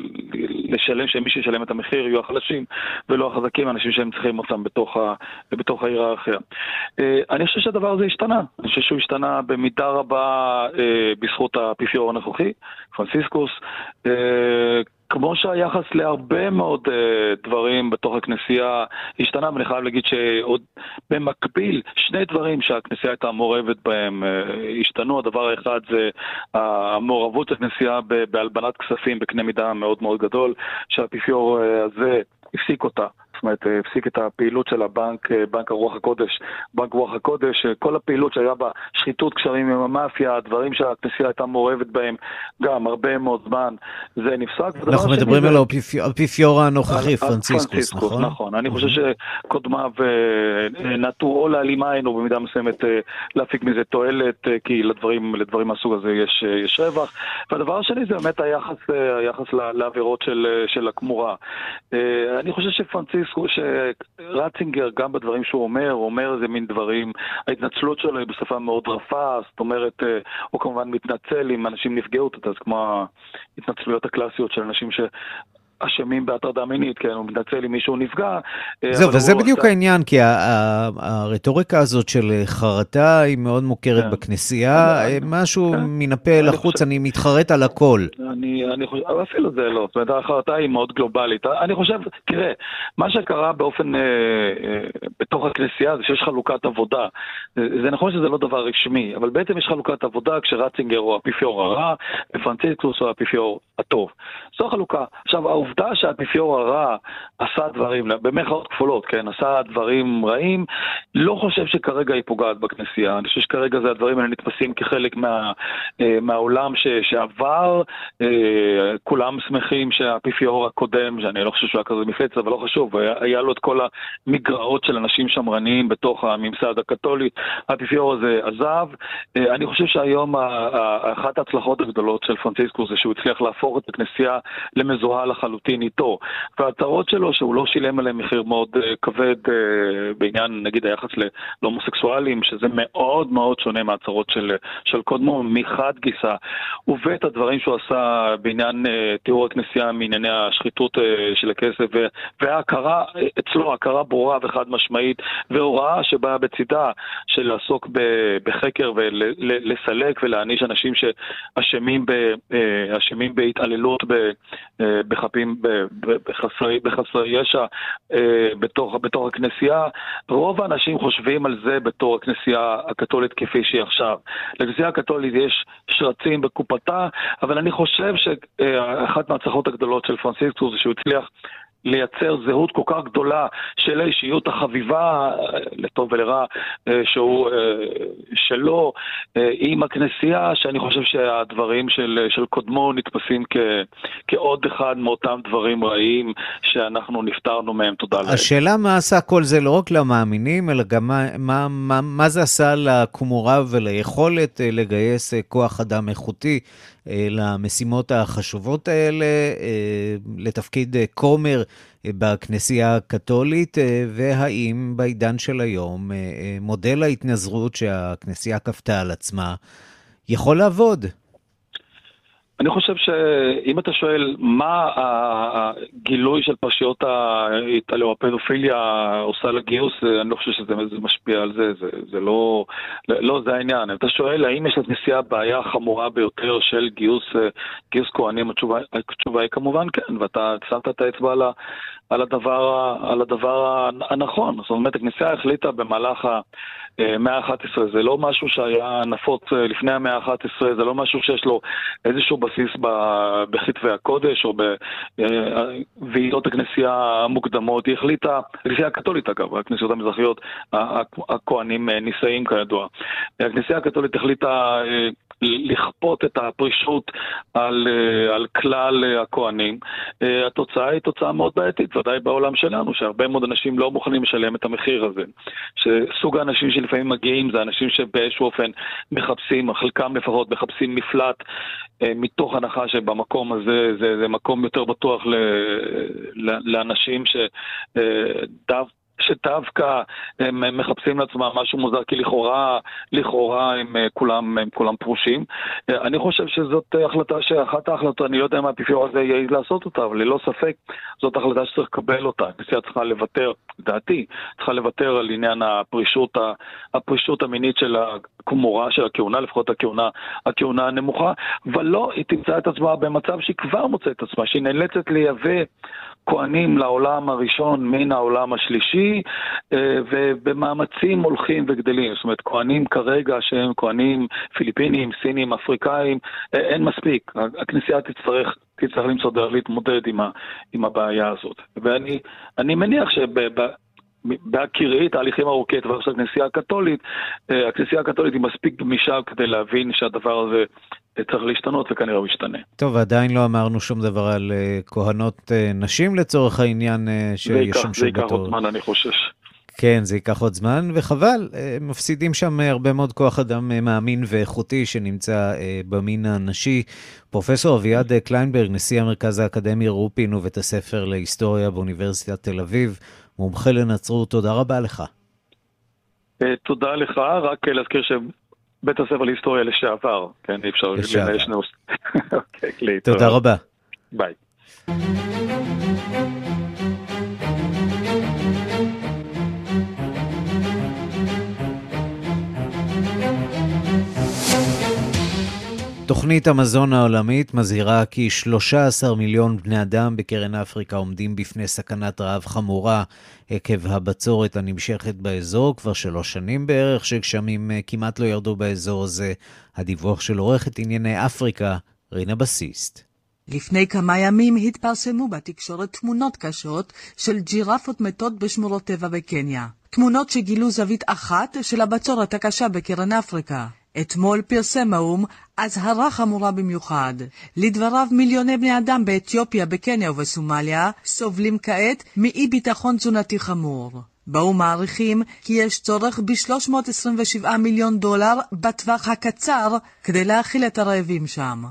לשלם, שמי שישלם את המחיר יהיו החלשים, ולא החזקים, האנשים שהם צריכים אותם בתוך, ה, בתוך ההיררכיה. אני חושב שהדבר הזה השתנה, אני חושב שהוא השתנה במידה רבה בזכות האפיפיור הנוכחי, פרנסיסקוס. כמו שהיחס להרבה מאוד uh, דברים בתוך הכנסייה השתנה, ואני חייב להגיד שעוד במקביל, שני דברים שהכנסייה הייתה מעורבת בהם השתנו. הדבר האחד זה המעורבות של הכנסייה בהלבנת כספים בקנה מידה מאוד מאוד גדול, שהאפיפיור הזה הפסיק אותה. זאת אומרת, הפסיק את הפעילות של הבנק, בנק הרוח הקודש, בנק רוח הקודש, כל הפעילות שהיה בה שחיתות קשרים עם המאפיה, הדברים שהכנסייה הייתה מעורבת בהם גם הרבה מאוד זמן, זה נפסק. אנחנו מדברים על האפיפיור הנוכחי, פרנציסקוס, נכון? נכון, אני חושב שקודמיו נטו או להעלימה עין או במידה מסוימת להפיק מזה תועלת, כי לדברים, לדברים מהסוג הזה יש, יש רווח. והדבר השני זה באמת היחס, לעבירות של, של הכמורה. אני חושב שפרנציסקוס שרצינגר, גם בדברים שהוא אומר, הוא אומר איזה מין דברים, ההתנצלות שלו היא בשפה מאוד רפה, זאת אומרת, הוא כמובן מתנצל אם אנשים נפגעו, אז כמו ההתנצלויות הקלאסיות של אנשים ש... אשמים בהטרדה מינית, כן, הוא מתנצל אם מישהו נפגע. זהו, וזה בדיוק עשה... העניין, כי הרטוריקה הזאת של חרטה היא מאוד מוכרת כן. בכנסייה, משהו כן. מן הפה לחוץ, חושב... אני מתחרט על הכל. אני, אני חושב, אבל אפילו זה לא, זאת אומרת, החרטה היא מאוד גלובלית. אני חושב, תראה, מה שקרה באופן, אה, אה, בתוך הכנסייה זה שיש חלוקת עבודה. זה נכון שזה לא דבר רשמי, אבל בעצם יש חלוקת עבודה כשרצינגר הוא האפיפיור הרע, ופרנציסקוס הוא האפיפיור הטוב. זו החלוקה. עכשיו, העובדה שהאפיפיור הרע עשה דברים, במרכאות כפולות, כן, עשה דברים רעים, לא חושב שכרגע היא פוגעת בכנסייה. אני חושב שכרגע זה הדברים האלה נתפסים כחלק מה, אה, מהעולם ש, שעבר. אה, כולם שמחים שהאפיפיור הקודם, שאני לא חושב שהוא היה כזה מפלצת, אבל לא חשוב, היה, היה לו את כל המגרעות של אנשים שמרניים בתוך הממסד הקתולי. האפיפיור הזה עזב. אה, אני חושב שהיום אחת ההצלחות הגדולות של פרנציסקוס זה שהוא הצליח להפוך את הכנסייה למזוהה לחלוטין איתו. וההצהרות שלו, שהוא לא שילם עליהם מחיר מאוד uh, כבד uh, בעניין, נגיד, היחס להומוסקסואלים, שזה מאוד מאוד שונה מההצהרות של, של קודמו, מחד גיסא, ובית הדברים שהוא עשה בעניין uh, תיאור הכנסייה מענייני השחיתות של הכסף, וההכרה, אצלו הכרה ברורה וחד משמעית, והוראה שבאה בצידה של לעסוק בחקר ולסלק ולהעניש אנשים שאשמים בהתעללות בחפים, בחסרי, בחסרי ישע אה, בתוך, בתוך הכנסייה. רוב האנשים חושבים על זה בתור הכנסייה הקתולית כפי שהיא עכשיו. לכנסייה הקתולית יש שרצים בקופתה, אבל אני חושב שאחת מההצלחות הגדולות של פרנסיסקוס זה שהוא הצליח לייצר זהות כל כך גדולה של האישיות החביבה, לטוב ולרע, אה, שהוא אה, שלו, אה, עם הכנסייה, שאני חושב שהדברים של, של קודמו נתפסים כ, כעוד אחד מאותם דברים רעים שאנחנו נפטרנו מהם, תודה לאל. השאלה מה עשה כל זה לא רק למאמינים, אלא גם מה, מה, מה, מה זה עשה לכמורה וליכולת לגייס כוח אדם איכותי. למשימות החשובות האלה, לתפקיד כומר בכנסייה הקתולית, והאם בעידן של היום מודל ההתנזרות שהכנסייה כפתה על עצמה יכול לעבוד? אני חושב שאם אתה שואל מה הגילוי של פרשיות ההתעלו, הפדופיליה עושה לגיוס, אני לא חושב שזה משפיע על זה, זה, זה לא, לא זה העניין. אם אתה שואל האם יש לכנסייה בעיה חמורה ביותר של גיוס, גיוס כהנים, התשובה, התשובה היא כמובן כן, ואתה שמת את האצבע על, הדבר, על הדבר הנכון. זאת אומרת, הכנסייה החליטה במהלך. המאה ה-11, זה לא משהו שהיה נפוץ אה, לפני המאה ה-11, זה לא משהו שיש לו איזשהו בסיס בכתבי הקודש או בוועידות הכנסייה המוקדמות. היא החליטה, הכנסייה הקתולית אגב, הכנסיות המזרחיות, הכוהנים אה, נישאים כידוע. הכנסייה הקתולית החליטה אה, לכפות את הפרישות על, על כלל הכוהנים. התוצאה היא תוצאה מאוד בעייתית, בוודאי בעולם שלנו, שהרבה מאוד אנשים לא מוכנים לשלם את המחיר הזה. שסוג האנשים שלפעמים מגיעים זה אנשים שבאיזשהו אופן מחפשים, חלקם לפחות מחפשים מפלט אה, מתוך הנחה שבמקום הזה זה, זה מקום יותר בטוח ל, ל, לאנשים שדווקא אה, שדווקא הם מחפשים לעצמם משהו מוזר, כי לכאורה, לכאורה הם אה, כולם, הם כולם פרושים. אה, אני חושב שזאת החלטה, שאחת ההחלטות, אני לא יודע אם האפיפיור הזה יעז לעשות אותה, אבל ללא ספק זאת החלטה שצריך לקבל אותה. הכנסייה צריכה לוותר, לדעתי, צריכה לוותר על עניין הפרישות, הפרישות המינית של הכמורה, של הכהונה, לפחות הכהונה, הכהונה הנמוכה, אבל לא, היא תמצא את עצמה במצב שהיא כבר מוצאת את עצמה, שהיא נאלצת לייבא כהנים לעולם הראשון מן העולם השלישי, אה, ובמאמצים הולכים וגדלים. זאת אומרת, כהנים כרגע שהם כהנים פיליפינים, סינים, אפריקאים, אה, אין מספיק. הכנסייה תצטרך, תצטרך למצוא דרך להתמודד עם, ה, עם הבעיה הזאת. ואני מניח שב... בהכירי תהליכים ארוכי טווח של הכנסייה הקתולית, אה, הכנסייה הקתולית היא מספיק גמישה כדי להבין שהדבר הזה צריך להשתנות וכנראה הוא ישתנה. טוב, עדיין לא אמרנו שום דבר על אה, כהנות אה, נשים לצורך העניין שישמשו בתור. זה ייקח עוד זמן, אני חושש. כן, זה ייקח עוד זמן, וחבל, מפסידים שם הרבה מאוד כוח אדם מאמין ואיכותי שנמצא במין הנשי. פרופסור אביעד קליינברג, נשיא המרכז האקדמי רופין ובית הספר להיסטוריה באוניברסיטת תל אביב, מומחה לנצרות, תודה רבה לך. אה, תודה לך, רק להזכיר שבית הספר להיסטוריה לשעבר, כן, אי אפשר לנהל שני אוקיי, תודה רבה. ביי. תוכנית המזון העולמית מזהירה כי 13 מיליון בני אדם בקרן אפריקה עומדים בפני סכנת רעב חמורה עקב הבצורת הנמשכת באזור כבר שלוש שנים בערך, שגשמים אה, כמעט לא ירדו באזור הזה. הדיווח של עורכת ענייני אפריקה, רינה בסיסט. לפני כמה ימים התפרסמו בתקשורת תמונות קשות של ג'ירפות מתות בשמורות טבע בקניה. תמונות שגילו זווית אחת של הבצורת הקשה בקרן אפריקה. אתמול פרסם האו"ם אזהרה חמורה במיוחד. לדבריו מיליוני בני אדם באתיופיה, בקניה ובסומליה סובלים כעת מאי ביטחון תזונתי חמור. באו"ם מעריכים כי יש צורך ב-327 מיליון דולר בטווח הקצר כדי להאכיל את הרעבים שם.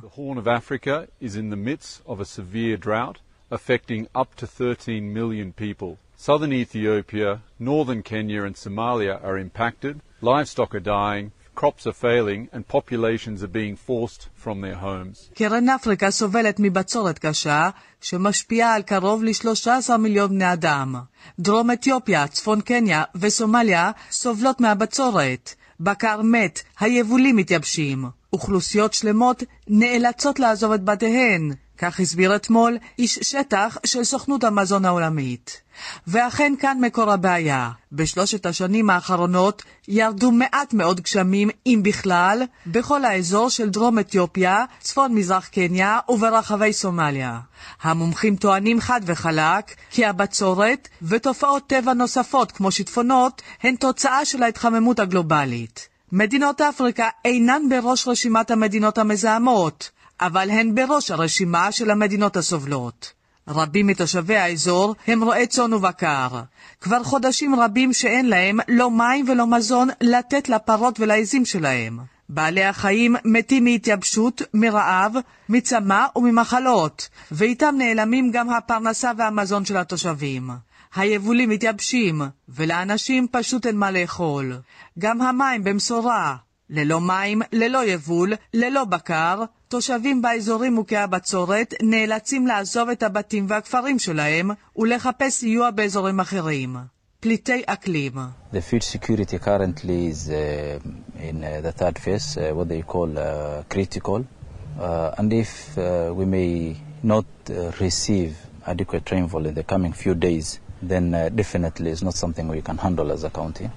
affecting up to 13 million people. Southern Ethiopia, northern Kenya and Somalia are impacted. Livestock are dying, crops are failing and populations are being forced from their homes. קרן אפריקה סובלת מבצורת קשה, שמשפיעה על קרוב ל-13 מיליון בני אדם. דרום אתיופיה, צפון קניה וסומליה סובלות מהבצורת. בקר מת, היבולים מתייבשים. אוכלוסיות שלמות נאלצות לעזוב את בתיהן. כך הסביר אתמול איש שטח של סוכנות המזון העולמית. ואכן כאן מקור הבעיה. בשלושת השנים האחרונות ירדו מעט מאוד גשמים, אם בכלל, בכל האזור של דרום אתיופיה, צפון מזרח קניה וברחבי סומליה. המומחים טוענים חד וחלק כי הבצורת ותופעות טבע נוספות כמו שיטפונות הן תוצאה של ההתחממות הגלובלית. מדינות אפריקה אינן בראש רשימת המדינות המזהמות, אבל הן בראש הרשימה של המדינות הסובלות. רבים מתושבי האזור הם רועי צאן ובקר. כבר חודשים רבים שאין להם לא מים ולא מזון לתת לפרות ולעזים שלהם. בעלי החיים מתים מהתייבשות, מרעב, מצמא וממחלות, ואיתם נעלמים גם הפרנסה והמזון של התושבים. היבולים מתייבשים, ולאנשים פשוט אין מה לאכול. גם המים במשורה. ללא מים, ללא יבול, ללא בקר, תושבים באזורים מוכי הבצורת נאלצים לעזוב את הבתים והכפרים שלהם ולחפש סיוע באזורים אחרים. פליטי אקלים. The food security currently is uh, in uh, the third phase, uh, what they call uh, critical. Uh, and if uh, we may not uh, receive adequate rainfall in the coming few days, then uh, definitely it's not something we can handle as a county.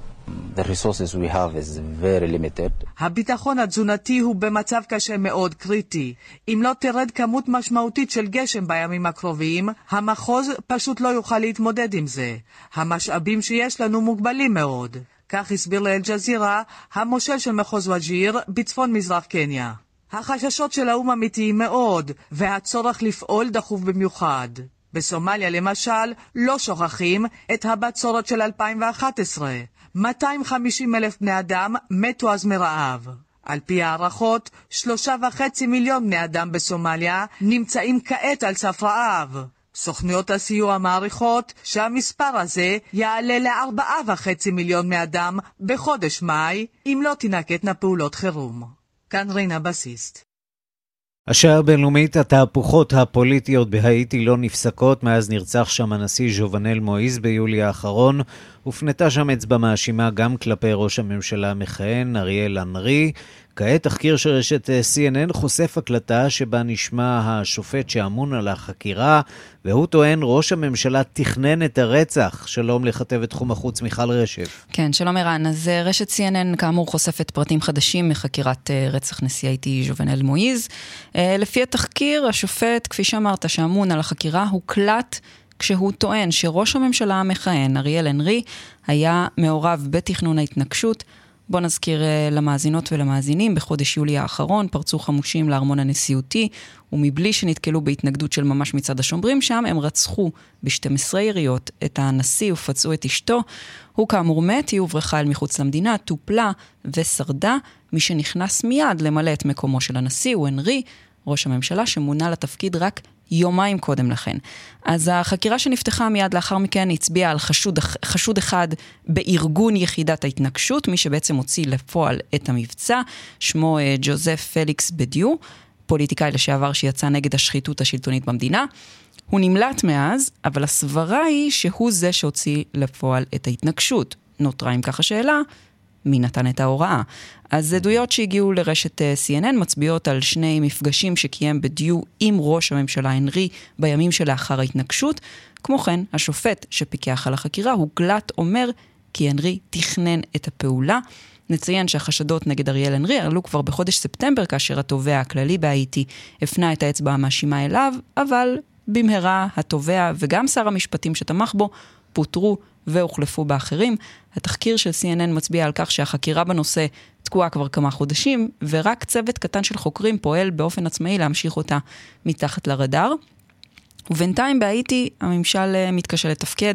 הביטחון התזונתי הוא במצב קשה מאוד, קריטי. אם לא תרד כמות משמעותית של גשם בימים הקרובים, המחוז פשוט לא יוכל להתמודד עם זה. המשאבים שיש לנו מוגבלים מאוד. כך הסביר לאל-ג'זירה המושל של מחוז וג'יר בצפון מזרח קניה. החששות של האו"ם אמיתיים מאוד, והצורך לפעול דחוף במיוחד. בסומליה למשל לא שוכחים את הבצורת של 2011. 250 אלף בני אדם מתו אז מרעב. על פי הערכות, שלושה וחצי מיליון בני אדם בסומליה נמצאים כעת על סף רעב. סוכנויות הסיוע מעריכות שהמספר הזה יעלה לארבעה וחצי מיליון בני אדם בחודש מאי, אם לא תינקטנה פעולות חירום. כאן רינה בסיסט. השעה הבינלאומית, התהפוכות הפוליטיות בהאיטי לא נפסקות מאז נרצח שם הנשיא ז'ובנל מואיז ביולי האחרון. הופנתה שם אצבע מאשימה גם כלפי ראש הממשלה המכהן, אריאל אנרי. כעת תחקיר של רשת אה, CNN חושף הקלטה שבה נשמע השופט שאמון על החקירה, והוא טוען ראש הממשלה תכנן את הרצח. שלום לכתבת תחום החוץ מיכל רשף. כן, שלום ערן. אז אה, רשת CNN כאמור חושפת פרטים חדשים מחקירת אה, רצח נשיא האיטי ז'ובנל מואיז. לפי התחקיר, השופט, כפי שאמרת, שאמון על החקירה, הוקלט כשהוא טוען שראש הממשלה המכהן, אריאל הנרי, היה מעורב בתכנון ההתנגשות. בוא נזכיר uh, למאזינות ולמאזינים, בחודש יולי האחרון פרצו חמושים לארמון הנשיאותי, ומבלי שנתקלו בהתנגדות של ממש מצד השומרים שם, הם רצחו ב-12 יריות את הנשיא ופצעו את אשתו. הוא כאמור מת, היא הוברחה אל מחוץ למדינה, טופלה ושרדה. מי שנכנס מיד למלא את מקומו של הנשיא הוא הנרי, ראש הממשלה, שמונה לתפקיד רק יומיים קודם לכן. אז החקירה שנפתחה מיד לאחר מכן הצביעה על חשוד, חשוד אחד בארגון יחידת ההתנגשות, מי שבעצם הוציא לפועל את המבצע, שמו אה, ג'וזף פליקס בדיו, פוליטיקאי לשעבר שיצא נגד השחיתות השלטונית במדינה. הוא נמלט מאז, אבל הסברה היא שהוא זה שהוציא לפועל את ההתנגשות. נותרה אם ככה שאלה, מי נתן את ההוראה. אז עדויות שהגיעו לרשת אה, CNN מצביעות על שני מפגשים שקיים בדיו עם ראש הממשלה הנרי בימים שלאחר ההתנגשות. כמו כן, השופט שפיקח על החקירה הוגלט אומר כי הנרי תכנן את הפעולה. נציין שהחשדות נגד אריאל הנרי עלו כבר בחודש ספטמבר, כאשר התובע הכללי בהאיטי הפנה את האצבע המאשימה אליו, אבל במהרה התובע וגם שר המשפטים שתמך בו פוטרו והוחלפו באחרים. התחקיר של CNN מצביע על כך שהחקירה בנושא תקועה כבר כמה חודשים, ורק צוות קטן של חוקרים פועל באופן עצמאי להמשיך אותה מתחת לרדאר. ובינתיים בהאיטי הממשל אה, מתקשה לתפקד.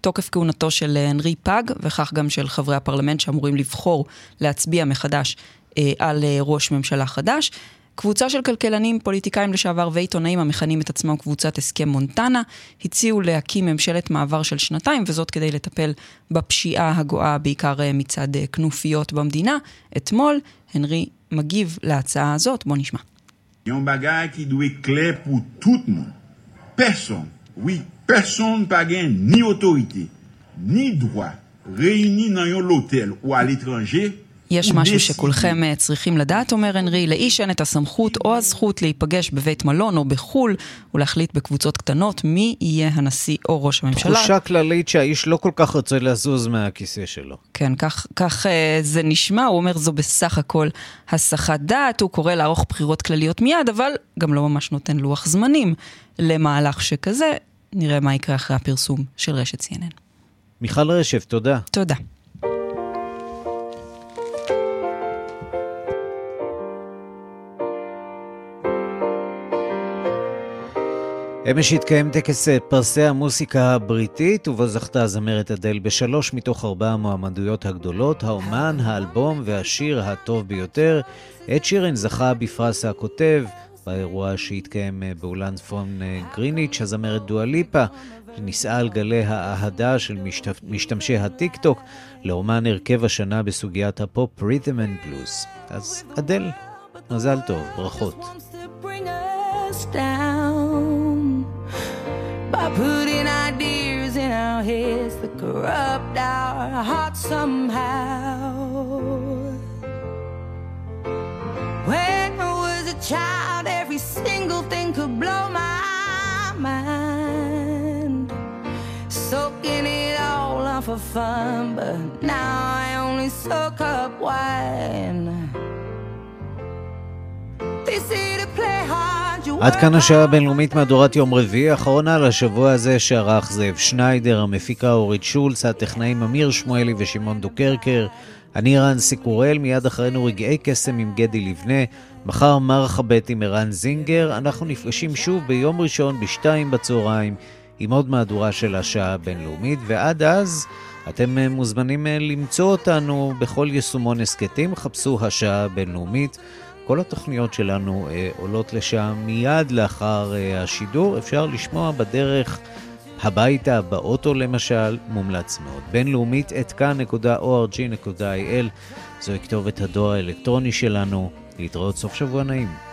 תוקף כהונתו של אה, הנרי פג, וכך גם של חברי הפרלמנט שאמורים לבחור להצביע מחדש אה, על אה, ראש ממשלה חדש. קבוצה של כלכלנים, פוליטיקאים לשעבר ועיתונאים המכנים את עצמם קבוצת הסכם מונטנה, הציעו להקים ממשלת מעבר של שנתיים, וזאת כדי לטפל בפשיעה הגואה, בעיקר אה, מצד אה, כנופיות במדינה. אתמול, הנרי מגיב להצעה הזאת, בוא נשמע. לוטל או על אטרנג'ה, יש משהו שכולכם אה, צריכים לדעת, אומר הנרי, לאיש אין את הסמכות או הזכות להיפגש בבית מלון או בחו"ל ולהחליט בקבוצות קטנות מי יהיה הנשיא או ראש הממשלה. תחושה כללית שהאיש לא כל כך רוצה לזוז מהכיסא שלו. כן, כך, כך אה, זה נשמע, הוא אומר זו בסך הכל הסחת דעת, הוא קורא לערוך בחירות כלליות מיד, אבל גם לא ממש נותן לוח זמנים למהלך שכזה. נראה מה יקרה אחרי הפרסום של רשת CNN. מיכל רשף, תודה. תודה. אמש התקיים טקס אה, פרסי המוסיקה הבריטית, ובו זכתה הזמרת אדל בשלוש מתוך ארבע המועמדויות הגדולות, האומן, האלבום והשיר הטוב ביותר. את שירן זכה בפרס הכותב, באירוע שהתקיים אה, באולם פון אה, גריניץ', הזמרת דואה ליפה, נישאה על גלי האהדה של משת... משתמשי הטיק טוק, לאומן הרכב השנה בסוגת הפופ rhythm and blues. אז אדל, מזל טוב, ברכות. By putting ideas in our heads that corrupt our hearts somehow. When I was a child, every single thing could blow my mind. Soaking it all up for fun, but now I only soak up wine. Play hard. עד כאן השעה הבינלאומית מהדורת יום רביעי, אחרונה לשבוע הזה שערך זאב שניידר, המפיקה אורית שולץ, הטכנאים אמיר שמואלי ושמעון דוקרקר, אני רן סיקורל, מיד אחרינו רגעי קסם עם גדי לבנה. מחר מרחבת עם ערן זינגר. אנחנו נפגשים שוב ביום ראשון בשתיים בצהריים עם עוד מהדורה של השעה הבינלאומית, ועד אז אתם מוזמנים אה, למצוא אותנו בכל יישומון הסכתים, חפשו השעה הבינלאומית. כל התוכניות שלנו אה, עולות לשם מיד לאחר אה, השידור. אפשר לשמוע בדרך הביתה, באוטו למשל, מומלץ מאוד. בינלאומית את כאן.org.il זוהי כתובת הדואר האלקטרוני שלנו. להתראות סוף שבוע נעים.